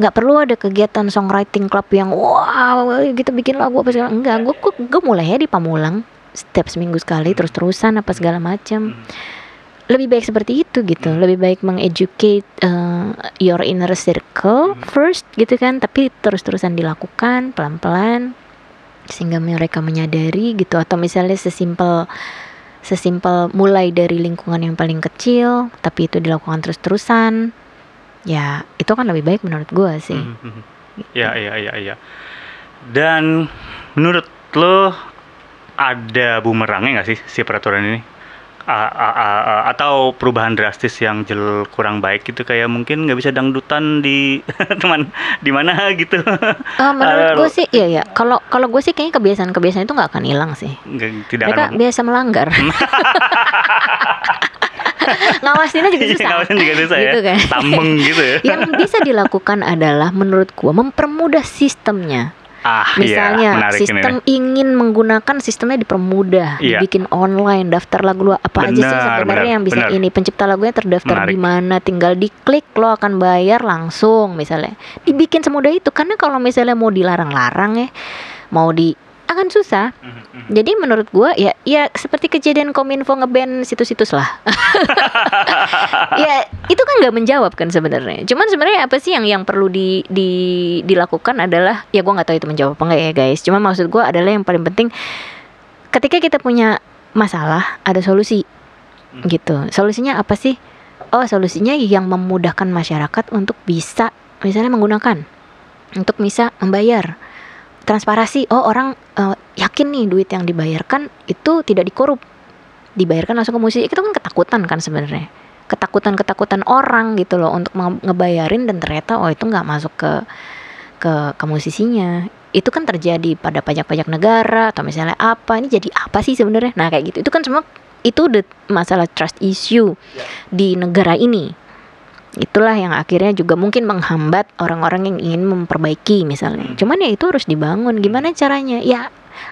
Nggak perlu ada kegiatan songwriting club yang wow gitu bikin lagu apa segala. Enggak gue gue, gue mulai ya di Pamulang setiap seminggu sekali Hmm. terus-terusan apa segala macam Mhm. lebih baik seperti itu gitu Hmm. lebih baik mengeducate uh, your inner circle Hmm. first gitu kan tapi terus-terusan dilakukan pelan-pelan sehingga mereka menyadari gitu atau misalnya sesimpel sesimpel mulai dari lingkungan yang paling kecil tapi itu dilakukan terus-terusan ya itu kan lebih baik menurut gue sih Mhm, mhm. Ya, ya, ya, ya. Dan menurut lo ada bumerangnya nggak sih si peraturan ini? A- a- a- a- atau perubahan drastis yang jel kurang baik gitu kayak mungkin nggak bisa dangdutan di [laughs] teman di mana gitu? Ah, menurut gue sih iya ya kalau kalau gue sih kayaknya kebiasaan-kebiasaan itu nggak akan hilang sih. Nggak- tidak mereka akan biasa melanggar. [laughs] Ngawasinnya juga susah. [laughs] Ngawasin juga susah gitu ya kan. Tambeng gitu ya. Yang bisa dilakukan adalah menurut gua mempermudah sistemnya ah misalnya iya, sistem ini ingin menggunakan sistemnya dipermudah Iya. dibikin online daftar lagu lo apa aja sih Benar, sebenarnya benar, yang bisa benar. ini? Pencipta lagunya terdaftar di mana? Tinggal diklik lo akan bayar langsung misalnya. Dibikin semudah itu karena kalau misalnya mau dilarang-larang ya mau di akan susah. Mhm, jadi menurut gua ya ya seperti kejadian kominfo ngeban situs-situs lah. [laughs] Ya itu kan nggak menjawab kan sebenarnya. Cuman sebenarnya apa sih yang yang perlu di, di dilakukan adalah ya gua nggak tahu itu menjawab apa enggak ya guys. Cuma maksud gua adalah yang paling penting ketika kita punya masalah ada solusi. Hmm. gitu. Solusinya apa sih? Oh solusinya yang memudahkan masyarakat untuk bisa misalnya menggunakan untuk bisa membayar transparasi oh orang eh, yakin nih duit yang dibayarkan itu tidak dikorup. Dibayarkan langsung ke musisi. Itu kan ketakutan kan sebenarnya. Ketakutan ketakutan orang gitu loh untuk nge- ngebayarin dan ternyata oh itu nggak masuk ke ke ke musisinya. Itu kan terjadi pada pajak-pajak negara atau misalnya apa. Ini jadi apa sih sebenarnya? Nah kayak gitu. Itu kan semua itu masalah trust issue di negara ini itulah yang akhirnya juga mungkin menghambat orang-orang yang ingin memperbaiki misalnya. Hmm. cuman ya itu harus dibangun. Gimana caranya? Ya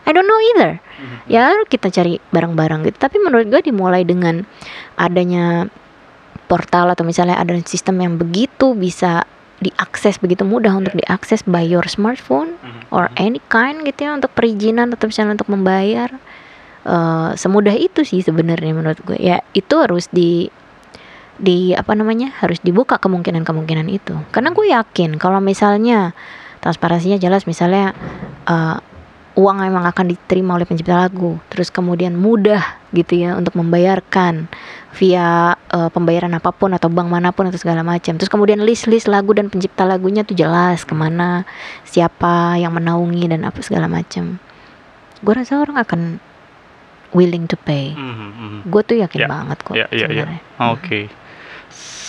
I don't know either. Mhm. ya kita cari bareng-bareng gitu. Tapi menurut gue dimulai dengan adanya portal atau misalnya ada sistem yang begitu bisa diakses begitu mudah untuk diakses by your smartphone Mhm, or mhm. any kind gitu ya untuk perizinan atau misalnya untuk membayar. Eh, semudah itu sih sebenarnya menurut gue ya itu harus di di apa namanya harus dibuka kemungkinan-kemungkinan itu. Karena gue yakin kalau misalnya transparansinya jelas misalnya eh, uang memang akan diterima oleh pencipta lagu terus kemudian mudah gitu ya untuk membayarkan via eh, pembayaran apa pun atau bank mana pun atau segala macam. Terus kemudian list-list lagu dan pencipta lagunya tuh jelas ke mana siapa yang menaungi dan apa segala macam. Gue rasa orang akan willing to pay. Mhm, mhm. gue tuh yakin Ya, banget kok ya, ya, ya. sebenarnya. Oke.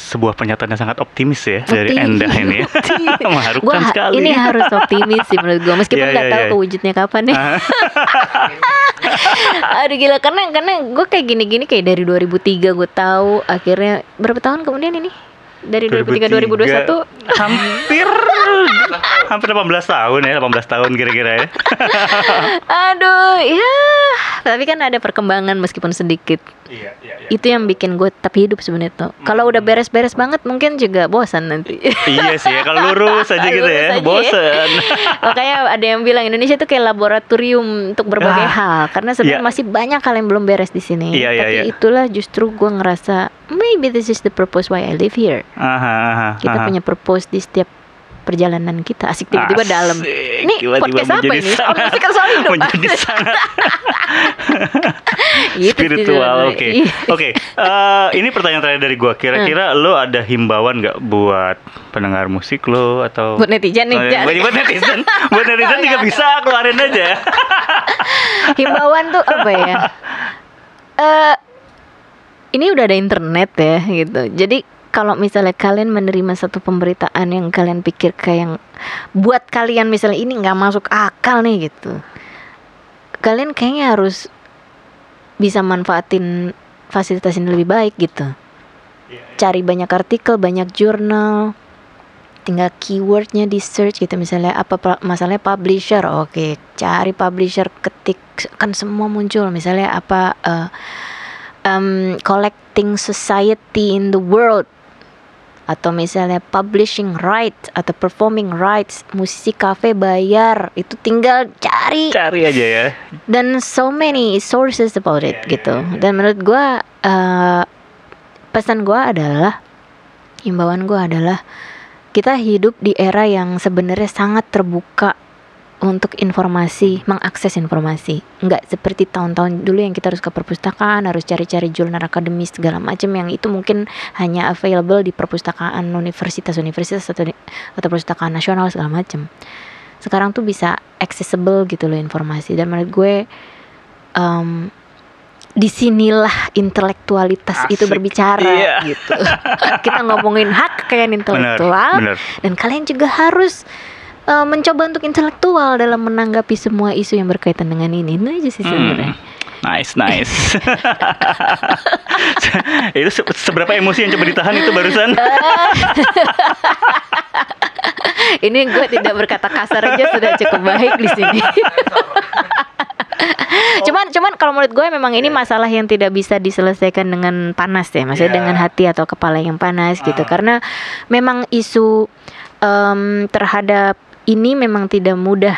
Sebuah pernyataan yang sangat optimis ya dari Optimis. Anda ini. [laughs] [laughs] Gua Mengharukan ha- sekali. ini harus optimis sih menurut gue meskipun Iya, nggak iya, tahu iya. kewujudnya kapan ya Ah. [laughs] aduh gila karena karena gue kayak gini-gini kayak dari 2003 gue tahu akhirnya berapa tahun kemudian ini dari 2003 2021 hampir. Hampir 18 tahun ya 18 tahun kira-kira ya. [laughs] Aduh ya tapi kan ada perkembangan meskipun sedikit. Iya iya itu yang bikin gue tetap hidup sebenarnya tuh kalau udah beres-beres banget mungkin juga bosan nanti. Iya sih ya kalau lurus aja gitu Lurus ya aja ya. bosen [laughs] makanya ada yang bilang Indonesia tuh kayak laboratorium untuk berbagai Ah, hal karena sebenarnya iya. masih banyak hal yang belum beres di sini. Iya, iya, tapi iya. itulah justru gue ngerasa maybe this is the purpose why I live here. Aha, aha, kita aha. punya purpose di setiap perjalanan kita. Asik tiba-tiba Asik, dalam. Ini tiba-tiba podcast apa ini? oh, sangat- musik soal hidup menjadi sangat [laughs] Gitu spiritual. oke. Iya. oke. Eh, ini pertanyaan terakhir dari gua. Kira-kira lo ada himbauan nggak buat pendengar musik lo atau buat netizen nih Oh, Jan. buat, buat netizen. [laughs] Buat netizen juga bisa keluarin aja. [laughs] Himbauan tuh apa ya? Eh ini udah ada internet ya gitu. Jadi kalau misalnya kalian menerima satu pemberitaan yang kalian pikir kayak yang buat kalian misalnya ini nggak masuk akal nih gitu. Kalian kayaknya harus bisa manfaatin fasilitas ini lebih baik gitu. Cari banyak artikel banyak jurnal tinggal keywordnya di search gitu. Misalnya apa pa- masalahnya publisher oke. Cari publisher ketik kan semua muncul. Misalnya apa eh, em, collecting society in the world atau misalnya publishing rights atau performing rights musisi kafe bayar. Itu tinggal cari. Cari aja ya. Dan so many sources about it iya, gitu. iya. dan menurut gua eh, pesan gua adalah himbauan gua adalah kita hidup di era yang sebenarnya sangat terbuka untuk informasi, mengakses informasi. Nggak seperti tahun-tahun dulu yang kita harus ke perpustakaan, harus cari-cari jurnal akademis segala macam yang itu mungkin hanya available di perpustakaan universitas-universitas atau atau perpustakaan nasional segala macam. Sekarang tuh bisa accessible gitu loh informasi dan menurut gue um, di sinilah intelektualitas itu Asik. berbicara Iya. gitu. [laughs] kita ngomongin hak kekayaan intelektual bener. dan kalian juga harus uh, mencoba untuk intelektual dalam menanggapi semua isu yang berkaitan dengan ini. Itu aja sih Hmm. sebenarnya. Nice, nice. [laughs] itu se- seberapa emosi yang coba ditahan itu barusan? [laughs] Ini gue tidak berkata kasar aja sudah cukup baik di sini. [laughs] cuman cuman kalau menurut gue memang ini masalah yang tidak bisa diselesaikan dengan panas ya, maksudnya Iya. dengan hati atau kepala yang panas gitu. Ah. Karena memang isu em, terhadap ini memang tidak mudah.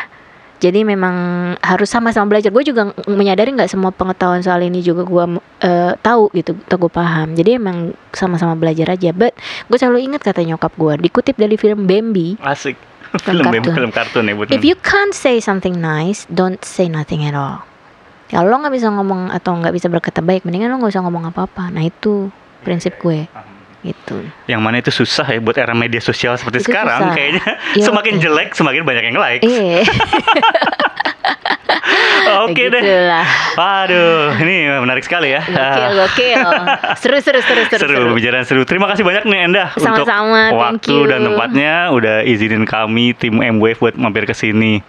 Jadi memang harus sama-sama belajar. Gue juga menyadari nggak semua pengetahuan soal ini juga gue eh, tahu gitu, atau gue paham. Jadi emang sama-sama belajar aja. But gue selalu ingat kata nyokap gue, dikutip dari film Bambi. Asik. Film Film kartun. film kartun ya If you can't say something nice, don't say nothing at all. Kalau lo nggak bisa ngomong atau nggak bisa berkata baik, mendingan lo nggak usah ngomong apa-apa. Nah itu prinsip gue, gitu. yang mana itu susah ya buat era media sosial seperti Itu sekarang susah. kayaknya Iya, [laughs] semakin oke. jelek semakin banyak yang like. Iya. [laughs] Oke deh. Waduh, ini menarik sekali ya. Gokil, Ah, gokil. [laughs] Seru, seru, seru, seru. seru, pembicaraan seru. Terima kasih banyak nih Enda untuk Sama-sama, thank waktu you. dan tempatnya udah izinin kami tim M Wave buat mampir ke sini.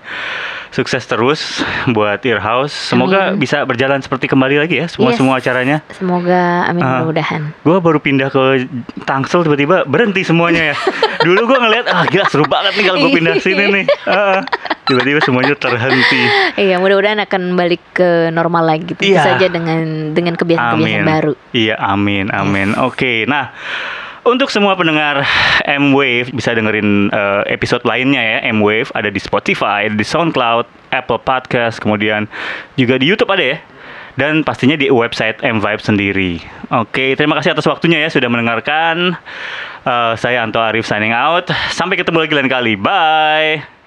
Sukses terus buat Earhouse. Semoga Amin. bisa berjalan seperti kembali lagi ya semua Yes. semua acaranya. Semoga, amin Ah. mudah-mudahan. Gue baru pindah ke Tangsel tiba-tiba berhenti semuanya ya. [laughs] Dulu gue ngeliat ah gila seru banget nih kalau gue pindah sini nih. [laughs] Ah, tiba-tiba semuanya terhenti. Iya, mudah-mudahan akan balik ke normal lagi. Tentu Iya. saja dengan dengan kebiasaan-kebiasaan baru. Iya, amin, amin. Oke, nah untuk semua pendengar M Wave bisa dengerin eh, episode lainnya ya M Wave ada di Spotify, ada di SoundCloud, Apple Podcast, kemudian juga di YouTube ada ya. Dan pastinya di website M Vibe sendiri. Oke, terima kasih atas waktunya ya sudah mendengarkan. Eh, saya Anto Arif signing out. Sampai ketemu lagi lain kali. Bye.